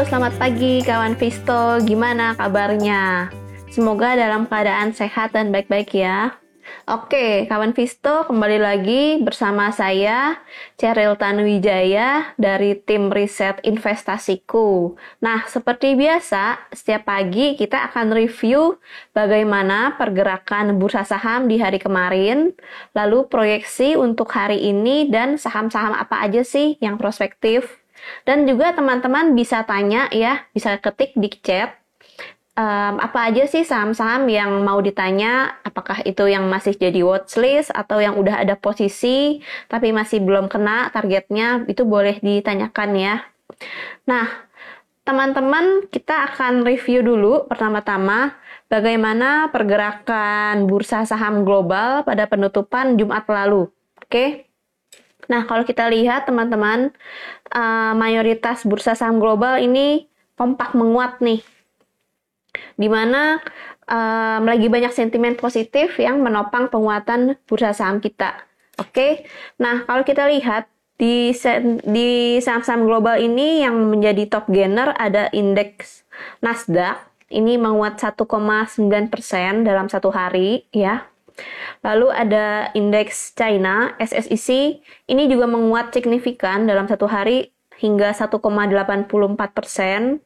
selamat pagi kawan Visto. Gimana kabarnya? Semoga dalam keadaan sehat dan baik-baik ya. Oke, kawan Visto kembali lagi bersama saya Ceril Tanuwijaya dari tim riset investasiku. Nah, seperti biasa, setiap pagi kita akan review bagaimana pergerakan bursa saham di hari kemarin, lalu proyeksi untuk hari ini dan saham-saham apa aja sih yang prospektif dan juga teman-teman bisa tanya ya, bisa ketik di chat um, apa aja sih saham-saham yang mau ditanya? Apakah itu yang masih jadi watchlist atau yang udah ada posisi tapi masih belum kena targetnya? Itu boleh ditanyakan ya. Nah, teman-teman kita akan review dulu pertama-tama bagaimana pergerakan bursa saham global pada penutupan Jumat lalu. Oke. Nah, kalau kita lihat teman-teman, uh, mayoritas bursa saham global ini kompak menguat nih. Di mana um, lagi banyak sentimen positif yang menopang penguatan bursa saham kita. Oke. Nah, kalau kita lihat di di saham-saham global ini yang menjadi top gainer ada indeks Nasdaq ini menguat 1,9% dalam satu hari ya Lalu ada indeks China, SSIC, ini juga menguat signifikan dalam satu hari hingga 1,84 persen.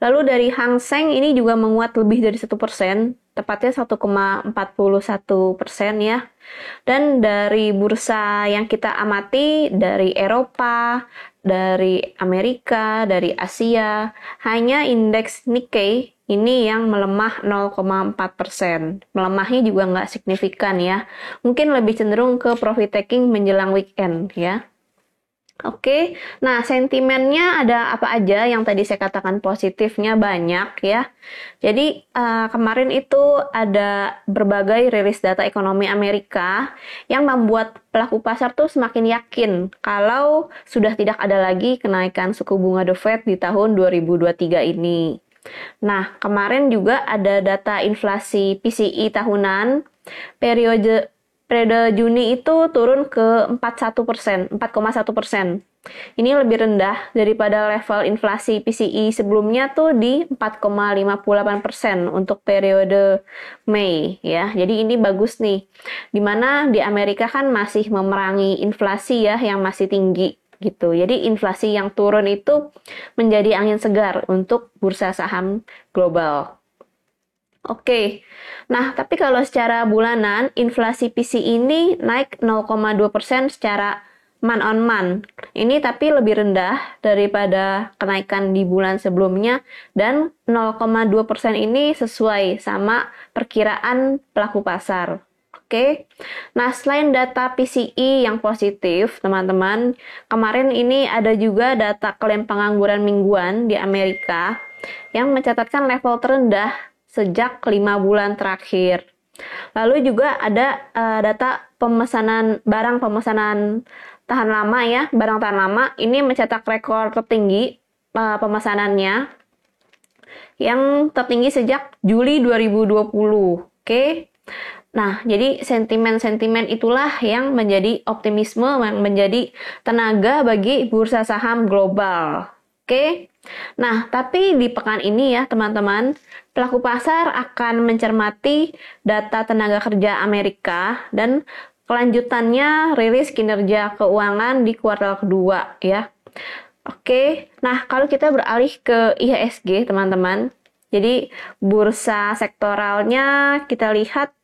Lalu dari Hang Seng ini juga menguat lebih dari satu persen, tepatnya 1,41 persen ya. Dan dari bursa yang kita amati dari Eropa, dari Amerika, dari Asia, hanya indeks Nikkei ini yang melemah 0,4 persen. Melemahnya juga nggak signifikan ya. Mungkin lebih cenderung ke profit taking menjelang weekend ya. Oke, nah sentimennya ada apa aja yang tadi saya katakan positifnya banyak ya. Jadi uh, kemarin itu ada berbagai rilis data ekonomi Amerika yang membuat pelaku pasar tuh semakin yakin kalau sudah tidak ada lagi kenaikan suku bunga The Fed di tahun 2023 ini. Nah, kemarin juga ada data inflasi PCI tahunan periode periode Juni itu turun ke 41 persen, 4,1 persen. Ini lebih rendah daripada level inflasi PCI sebelumnya tuh di 4,58 persen untuk periode Mei ya. Jadi ini bagus nih. Di mana di Amerika kan masih memerangi inflasi ya yang masih tinggi gitu. Jadi inflasi yang turun itu menjadi angin segar untuk bursa saham global. Oke, nah tapi kalau secara bulanan inflasi PC ini naik 0,2% secara man on man. Ini tapi lebih rendah daripada kenaikan di bulan sebelumnya dan 0,2% ini sesuai sama perkiraan pelaku pasar. Oke. Nah, selain data PCI yang positif, teman-teman, kemarin ini ada juga data klaim pengangguran mingguan di Amerika yang mencatatkan level terendah sejak lima bulan terakhir. Lalu juga ada uh, data pemesanan barang pemesanan tahan lama ya, barang tahan lama ini mencetak rekor tertinggi uh, pemesanannya yang tertinggi sejak Juli 2020. Oke. Nah, jadi sentimen-sentimen itulah yang menjadi optimisme, yang menjadi tenaga bagi bursa saham global. Oke. Nah, tapi di pekan ini ya, teman-teman, pelaku pasar akan mencermati data tenaga kerja Amerika dan kelanjutannya rilis kinerja keuangan di kuartal kedua ya. Oke. Nah, kalau kita beralih ke IHSG, teman-teman. Jadi, bursa sektoralnya kita lihat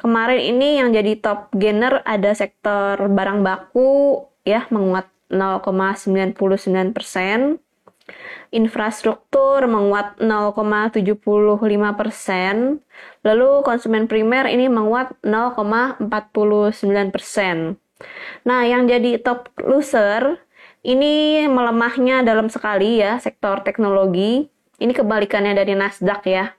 Kemarin ini yang jadi top gainer ada sektor barang baku ya menguat 0,99 persen. Infrastruktur menguat 0,75 persen. Lalu konsumen primer ini menguat 0,49 persen. Nah, yang jadi top loser ini melemahnya dalam sekali ya sektor teknologi. Ini kebalikannya dari Nasdaq ya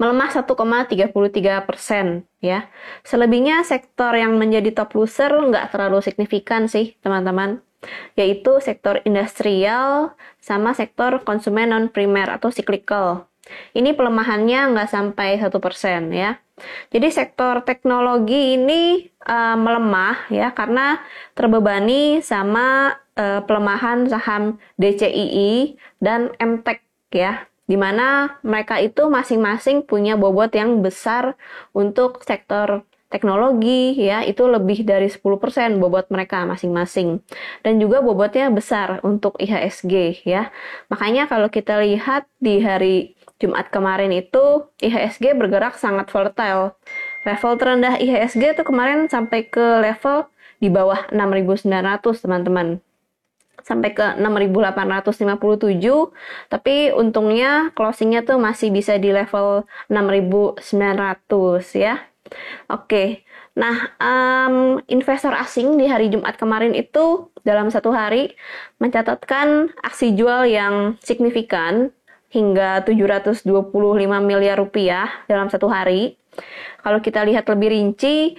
melemah 1,33 persen ya. Selebihnya sektor yang menjadi top loser nggak terlalu signifikan sih teman-teman, yaitu sektor industrial sama sektor konsumen non primer atau cyclical. Ini pelemahannya nggak sampai satu persen ya. Jadi sektor teknologi ini uh, melemah ya karena terbebani sama uh, pelemahan saham DCII dan MTEK ya di mana mereka itu masing-masing punya bobot yang besar untuk sektor teknologi ya. Itu lebih dari 10% bobot mereka masing-masing. Dan juga bobotnya besar untuk IHSG ya. Makanya kalau kita lihat di hari Jumat kemarin itu IHSG bergerak sangat volatile. Level terendah IHSG itu kemarin sampai ke level di bawah 6900 teman-teman sampai ke 6.857 tapi untungnya closingnya tuh masih bisa di level 6.900 ya. Oke. Nah um, investor asing di hari Jumat kemarin itu dalam satu hari mencatatkan aksi jual yang signifikan hingga 725 miliar rupiah dalam satu hari. Kalau kita lihat lebih rinci,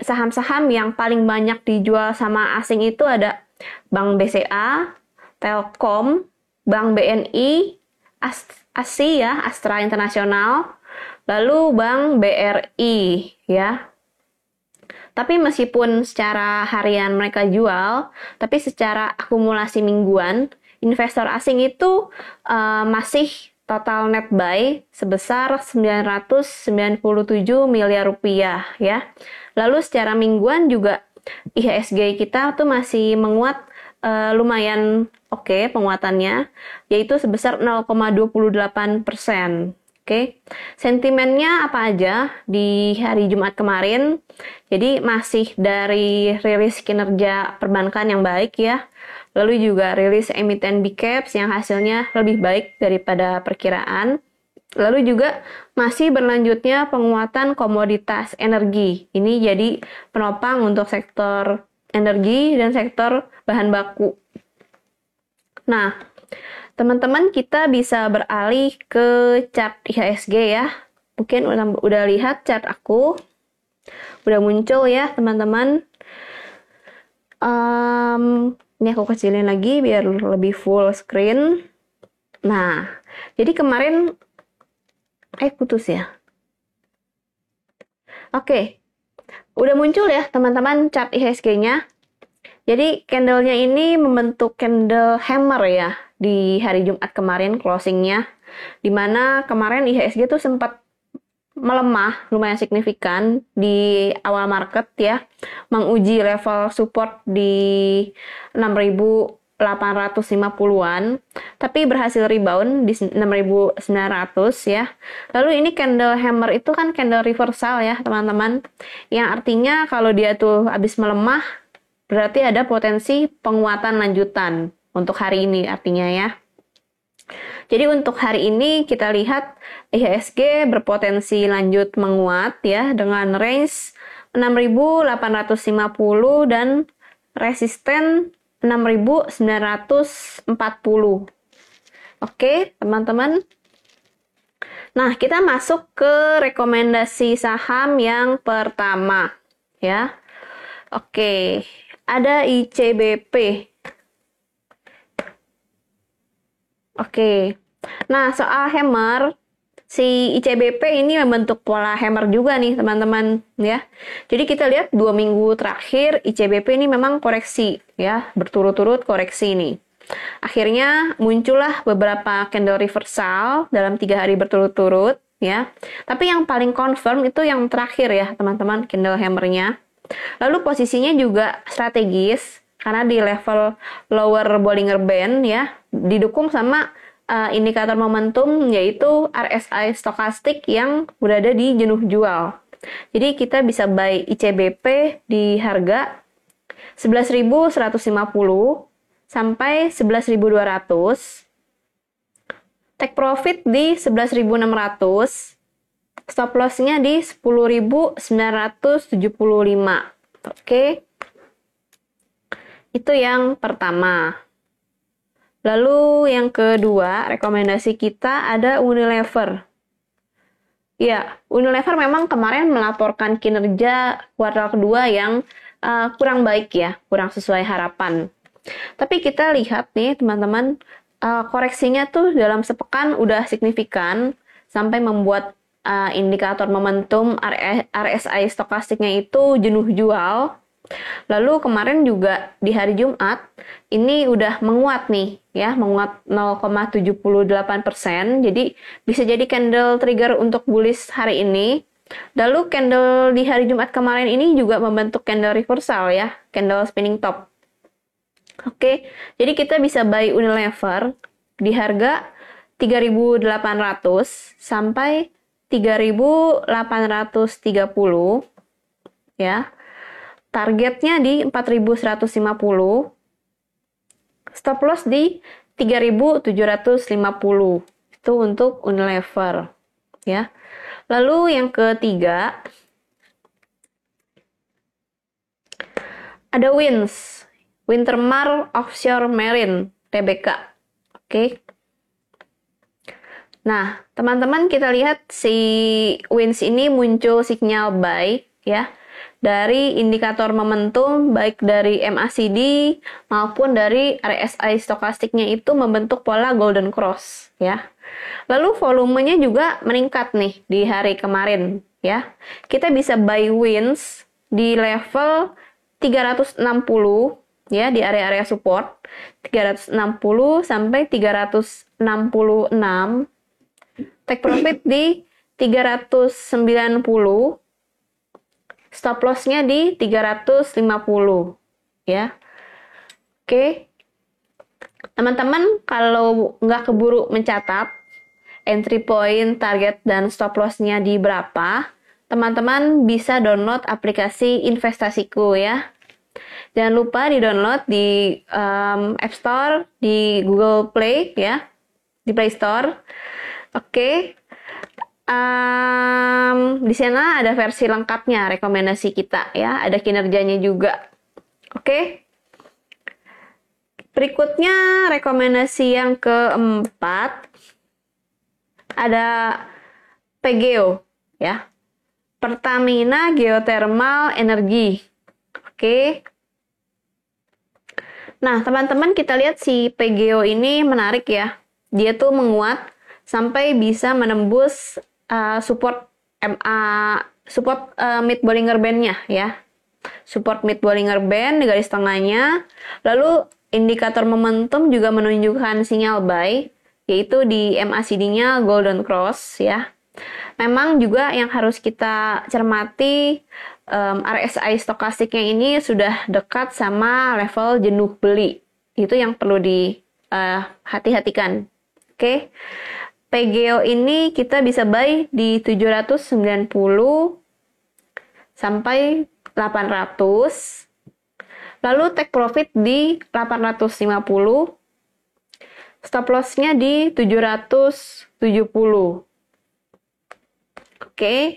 saham-saham yang paling banyak dijual sama asing itu ada Bank BCA, Telkom, Bank BNI, ASI ya, Astra Internasional, lalu Bank BRI ya. Tapi meskipun secara harian mereka jual, tapi secara akumulasi mingguan, investor asing itu uh, masih total net buy sebesar 997 miliar rupiah ya. Lalu secara mingguan juga IHSG kita tuh masih menguat uh, lumayan oke okay, penguatannya, yaitu sebesar 0,28 persen. Oke, okay. sentimennya apa aja di hari Jumat kemarin? Jadi masih dari rilis kinerja perbankan yang baik ya, lalu juga rilis emiten big caps yang hasilnya lebih baik daripada perkiraan. Lalu juga masih berlanjutnya penguatan komoditas energi. Ini jadi penopang untuk sektor energi dan sektor bahan baku. Nah, teman-teman kita bisa beralih ke chart IHSG ya. Mungkin udah, udah lihat chart aku. Udah muncul ya teman-teman. Um, ini aku kecilin lagi biar lebih full screen. Nah, jadi kemarin eh putus ya. Oke, udah muncul ya teman-teman chart IHSG-nya. Jadi candlenya ini membentuk candle hammer ya di hari Jumat kemarin closingnya. Di mana kemarin IHSG tuh sempat melemah lumayan signifikan di awal market ya, menguji level support di 6000 850-an, tapi berhasil rebound di 6.900 ya. Lalu ini candle hammer itu kan candle reversal ya teman-teman, yang artinya kalau dia tuh habis melemah, berarti ada potensi penguatan lanjutan untuk hari ini artinya ya. Jadi untuk hari ini kita lihat IHSG berpotensi lanjut menguat ya dengan range 6850 dan resisten 6940. Oke, teman-teman. Nah, kita masuk ke rekomendasi saham yang pertama, ya. Oke, ada ICBP. Oke. Nah, soal hammer, si ICBP ini membentuk pola hammer juga nih teman-teman ya. Jadi kita lihat dua minggu terakhir ICBP ini memang koreksi ya berturut-turut koreksi ini. Akhirnya muncullah beberapa candle reversal dalam tiga hari berturut-turut ya. Tapi yang paling confirm itu yang terakhir ya teman-teman candle hammernya. Lalu posisinya juga strategis karena di level lower Bollinger Band ya didukung sama uh, indikator momentum yaitu RSI stokastik yang berada di jenuh jual. Jadi kita bisa buy ICBP di harga 11.150 sampai 11.200. Take profit di 11.600. Stop loss-nya di 10.975. Oke. Itu yang pertama. Lalu yang kedua, rekomendasi kita ada Unilever. Ya, Unilever memang kemarin melaporkan kinerja kuartal kedua yang uh, kurang baik ya, kurang sesuai harapan. Tapi kita lihat nih teman-teman, uh, koreksinya tuh dalam sepekan udah signifikan sampai membuat uh, indikator momentum RSI stokastiknya itu jenuh jual. Lalu kemarin juga di hari Jumat ini udah menguat nih ya, menguat 0,78%. Jadi bisa jadi candle trigger untuk bullish hari ini. Lalu candle di hari Jumat kemarin ini juga membentuk candle reversal ya, candle spinning top. Oke, jadi kita bisa buy Unilever di harga 3.800 sampai 3.830 ya. Targetnya di 4.150. Stop loss di 3.750. Itu untuk Unilever ya. Lalu yang ketiga ada Wins, Wintermar Offshore Marine, TBK. Oke. Nah, teman-teman kita lihat si wins ini muncul sinyal buy ya dari indikator momentum baik dari MACD maupun dari RSI stokastiknya itu membentuk pola golden cross ya. Lalu volumenya juga meningkat nih di hari kemarin ya. Kita bisa buy wins di level 360 ya di area-area support 360 sampai 366 take profit di 390 stop lossnya di 350 ya. Oke. Teman-teman kalau nggak keburu mencatat entry point target dan stop lossnya di berapa teman-teman bisa download aplikasi investasiku ya. Jangan lupa di download di um, App Store di Google Play ya. Di Play Store. Oke. Um, di sana ada versi lengkapnya rekomendasi kita ya, ada kinerjanya juga. Oke. Berikutnya rekomendasi yang keempat ada PGO ya. Pertamina Geothermal Energy. Oke. Nah, teman-teman kita lihat si PGO ini menarik ya. Dia tuh menguat sampai bisa menembus uh, support MA support uh, mid Bollinger Band-nya ya. Support mid Bollinger Band di garis tengahnya. Lalu indikator momentum juga menunjukkan sinyal buy yaitu di MACD-nya Golden Cross ya. Memang juga yang harus kita cermati um, RSI stokastiknya ini sudah dekat sama level jenuh beli. Itu yang perlu di uh, hati-hatikan. Oke. Okay? PGO ini kita bisa buy di 790 sampai 800. Lalu take profit di 850. Stop loss-nya di 770. Oke.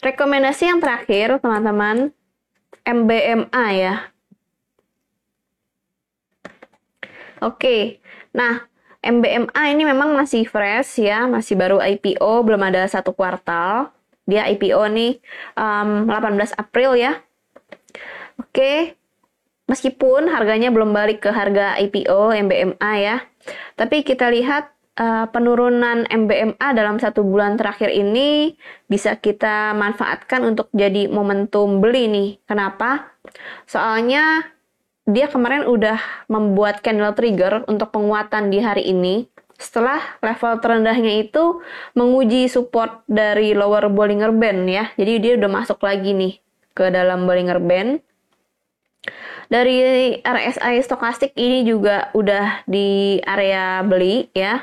Rekomendasi yang terakhir, teman-teman, MBMA ya. Oke. Nah, MBMA ini memang masih fresh ya, masih baru IPO, belum ada satu kuartal. Dia IPO nih um, 18 April ya. Oke, meskipun harganya belum balik ke harga IPO MBMA ya, tapi kita lihat uh, penurunan MBMA dalam satu bulan terakhir ini bisa kita manfaatkan untuk jadi momentum beli nih. Kenapa? Soalnya dia kemarin udah membuat candle trigger untuk penguatan di hari ini setelah level terendahnya itu menguji support dari lower Bollinger Band ya. Jadi dia udah masuk lagi nih ke dalam Bollinger Band. Dari RSI stokastik ini juga udah di area beli ya.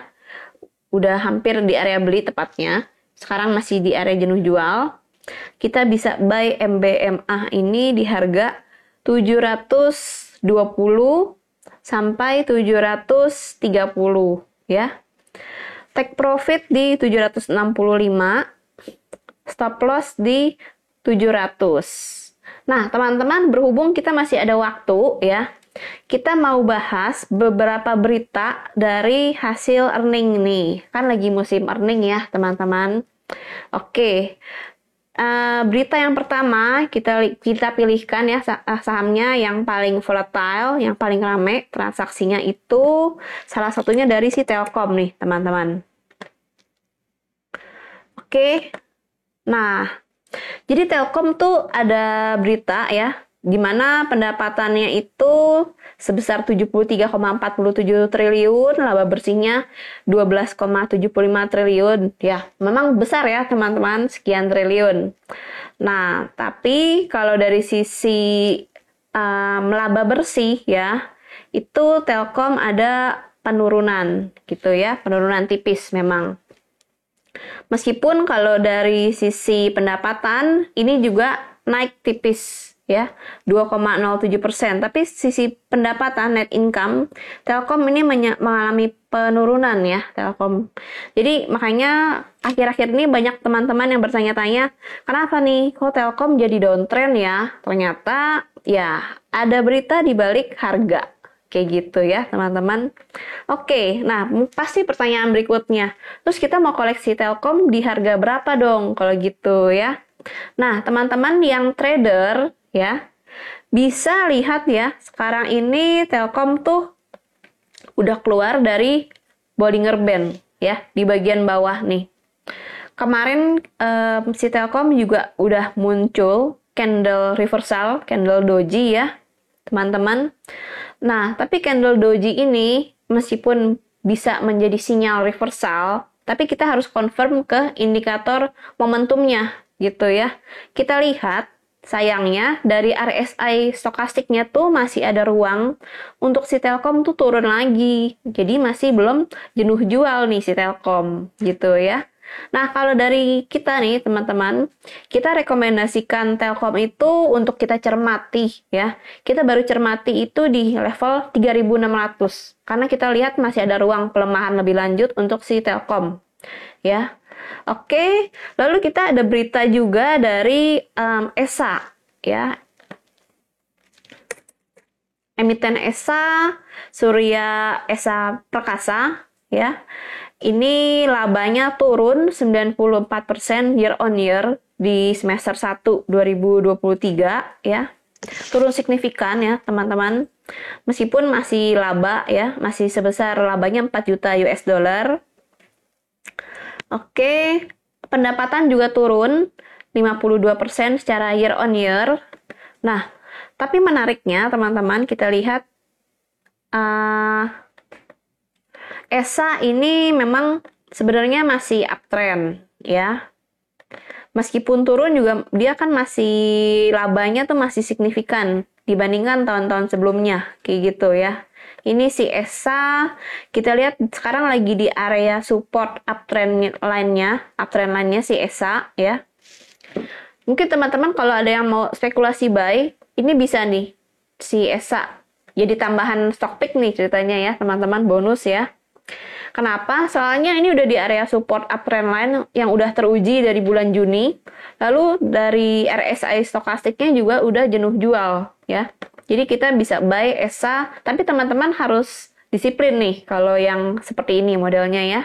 Udah hampir di area beli tepatnya. Sekarang masih di area jenuh jual. Kita bisa buy MBMA ini di harga 700 20 sampai 730 ya. Take profit di 765, stop loss di 700. Nah, teman-teman, berhubung kita masih ada waktu ya, kita mau bahas beberapa berita dari hasil earning nih. Kan lagi musim earning ya, teman-teman. Oke, Uh, berita yang pertama kita kita pilihkan ya eh, sahamnya yang paling volatile, yang paling rame transaksinya itu salah satunya dari si Telkom nih teman-teman. Oke. Nah, jadi Telkom tuh ada berita ya, di mana pendapatannya itu sebesar 73,47 triliun, laba bersihnya 12,75 triliun. Ya, memang besar ya teman-teman, sekian triliun. Nah, tapi kalau dari sisi um, laba bersih ya, itu Telkom ada penurunan gitu ya, penurunan tipis memang. Meskipun kalau dari sisi pendapatan ini juga naik tipis ya 2,07 persen. Tapi sisi pendapatan net income Telkom ini mengalami penurunan ya Telkom. Jadi makanya akhir-akhir ini banyak teman-teman yang bertanya-tanya kenapa nih kok Telkom jadi downtrend ya? Ternyata ya ada berita di balik harga kayak gitu ya teman-teman. Oke, nah pasti pertanyaan berikutnya, terus kita mau koleksi Telkom di harga berapa dong kalau gitu ya? Nah teman-teman yang trader ya. Bisa lihat ya, sekarang ini Telkom tuh udah keluar dari Bollinger Band ya, di bagian bawah nih. Kemarin um, si Telkom juga udah muncul candle reversal, candle doji ya, teman-teman. Nah, tapi candle doji ini meskipun bisa menjadi sinyal reversal, tapi kita harus confirm ke indikator momentumnya gitu ya. Kita lihat Sayangnya, dari RSI stokastiknya tuh masih ada ruang untuk si Telkom tuh turun lagi. Jadi masih belum jenuh jual nih si Telkom, gitu ya. Nah, kalau dari kita nih, teman-teman, kita rekomendasikan Telkom itu untuk kita cermati ya. Kita baru cermati itu di level 3600 karena kita lihat masih ada ruang pelemahan lebih lanjut untuk si Telkom. Ya. Oke, lalu kita ada berita juga dari um, ESA, ya. Emiten ESA, Surya ESA Perkasa, ya. Ini labanya turun 94% year on year di semester 1 2023 ya. Turun signifikan ya, teman-teman. Meskipun masih laba ya, masih sebesar labanya 4 juta US dollar Oke, pendapatan juga turun 52% secara year on year. Nah, tapi menariknya teman-teman kita lihat uh, ESA ini memang sebenarnya masih uptrend ya. Meskipun turun juga dia kan masih labanya tuh masih signifikan dibandingkan tahun-tahun sebelumnya kayak gitu ya. Ini si ESA, kita lihat sekarang lagi di area support uptrend line-nya, uptrend line-nya si ESA ya. Mungkin teman-teman kalau ada yang mau spekulasi buy, ini bisa nih si ESA jadi tambahan stock pick nih ceritanya ya teman-teman bonus ya. Kenapa? Soalnya ini udah di area support uptrend line yang udah teruji dari bulan Juni. Lalu dari RSI stokastiknya juga udah jenuh jual ya. Jadi kita bisa buy ESA, tapi teman-teman harus disiplin nih kalau yang seperti ini modelnya ya.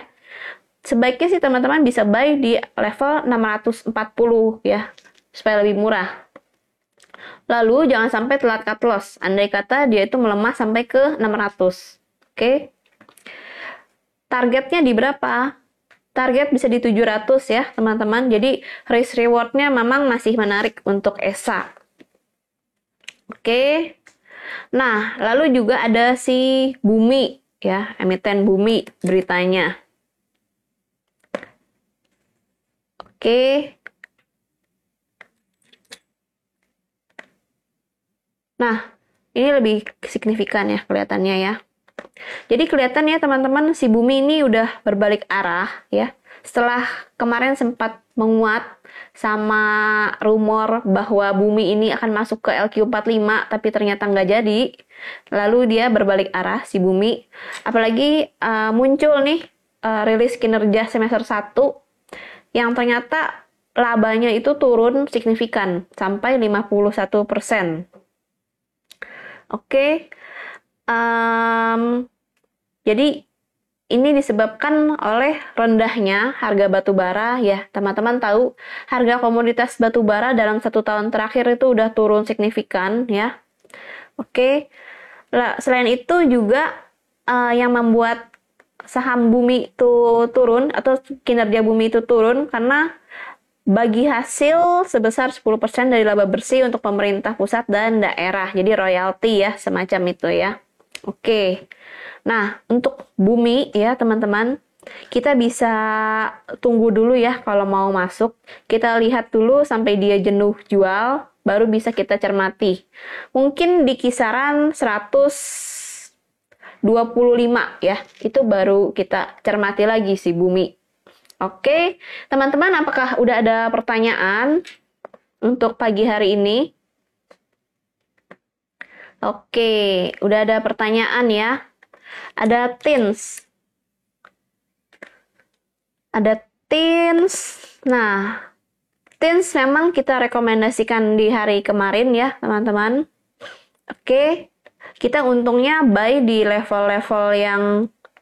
Sebaiknya sih teman-teman bisa buy di level 640 ya, supaya lebih murah. Lalu jangan sampai telat cut loss. Andai kata dia itu melemah sampai ke 600. Oke. Targetnya di berapa? Target bisa di 700 ya, teman-teman. Jadi risk rewardnya memang masih menarik untuk ESA. Oke. Nah, lalu juga ada si Bumi ya, emiten Bumi beritanya. Oke. Nah, ini lebih signifikan ya kelihatannya ya. Jadi kelihatan ya teman-teman si bumi ini udah berbalik arah ya. Setelah kemarin sempat menguat sama rumor bahwa bumi ini akan masuk ke LQ45 tapi ternyata nggak jadi. Lalu dia berbalik arah si bumi. Apalagi uh, muncul nih uh, rilis kinerja semester 1 yang ternyata labanya itu turun signifikan sampai 51%. Oke. Okay. Um, jadi ini disebabkan oleh rendahnya harga batu bara ya teman-teman tahu harga komoditas batu bara dalam satu tahun terakhir itu udah turun signifikan ya oke lah selain itu juga uh, yang membuat saham bumi itu turun atau kinerja bumi itu turun karena bagi hasil sebesar 10% dari laba bersih untuk pemerintah pusat dan daerah. Jadi royalti ya, semacam itu ya. Oke. Nah, untuk bumi ya teman-teman, kita bisa tunggu dulu ya kalau mau masuk. Kita lihat dulu sampai dia jenuh jual, baru bisa kita cermati. Mungkin di kisaran 125 ya, itu baru kita cermati lagi si bumi. Oke, teman-teman, apakah udah ada pertanyaan untuk pagi hari ini? Oke, udah ada pertanyaan ya. Ada tins. Ada tins. Nah, tins memang kita rekomendasikan di hari kemarin ya, teman-teman. Oke, kita untungnya buy di level-level yang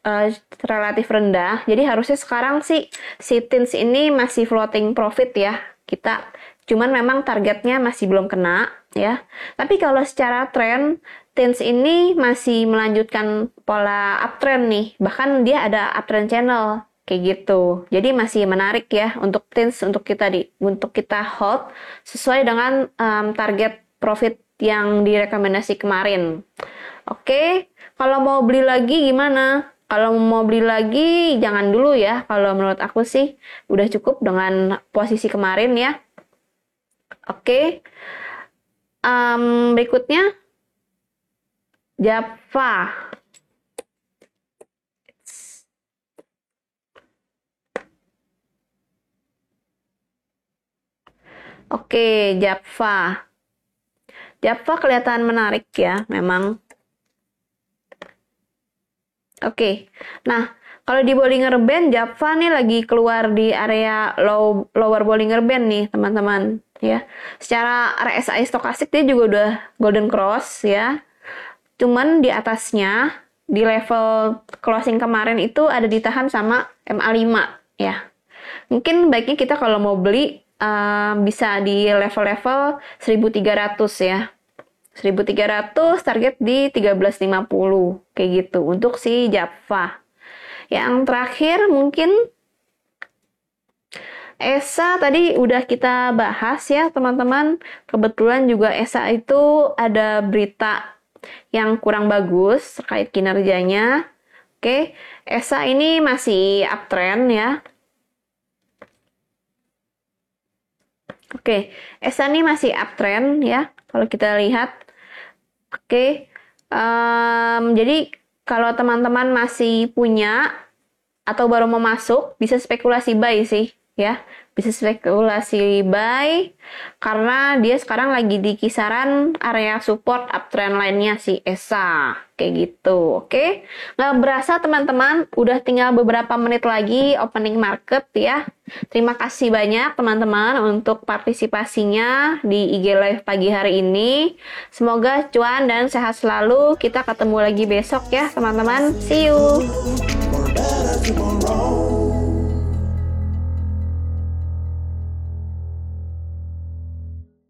uh, relatif rendah. Jadi harusnya sekarang sih si Tins ini masih floating profit ya. Kita cuman memang targetnya masih belum kena ya. Tapi kalau secara tren Tins ini masih melanjutkan pola uptrend nih. Bahkan dia ada uptrend channel kayak gitu. Jadi masih menarik ya untuk Tins untuk kita di untuk kita hold sesuai dengan um, target profit yang direkomendasi kemarin. Oke, kalau mau beli lagi gimana? kalau mau beli lagi jangan dulu ya. Kalau menurut aku sih udah cukup dengan posisi kemarin ya. Oke. Um, berikutnya Java. Oke, Java. Java kelihatan menarik ya, memang Oke, nah kalau di Bollinger Band, Java nih lagi keluar di area low, lower Bollinger Band nih teman-teman ya. Secara RSI stokastik dia juga udah golden cross ya. Cuman di atasnya di level closing kemarin itu ada ditahan sama MA5 ya. Mungkin baiknya kita kalau mau beli uh, bisa di level-level 1300 ya. 1300 target di 1350 kayak gitu untuk si Java. Yang terakhir mungkin ESA tadi udah kita bahas ya teman-teman. Kebetulan juga ESA itu ada berita yang kurang bagus terkait kinerjanya. Oke, ESA ini masih uptrend ya. Oke, ESA ini masih uptrend ya. Kalau kita lihat Oke, um, jadi kalau teman-teman masih punya atau baru mau masuk, bisa spekulasi buy sih, ya bisa spekulasi buy karena dia sekarang lagi di kisaran area support uptrend lainnya si ESA kayak gitu oke? Okay? nggak berasa teman-teman udah tinggal beberapa menit lagi opening market ya. Terima kasih banyak teman-teman untuk partisipasinya di IG Live pagi hari ini. Semoga cuan dan sehat selalu. Kita ketemu lagi besok ya teman-teman. See you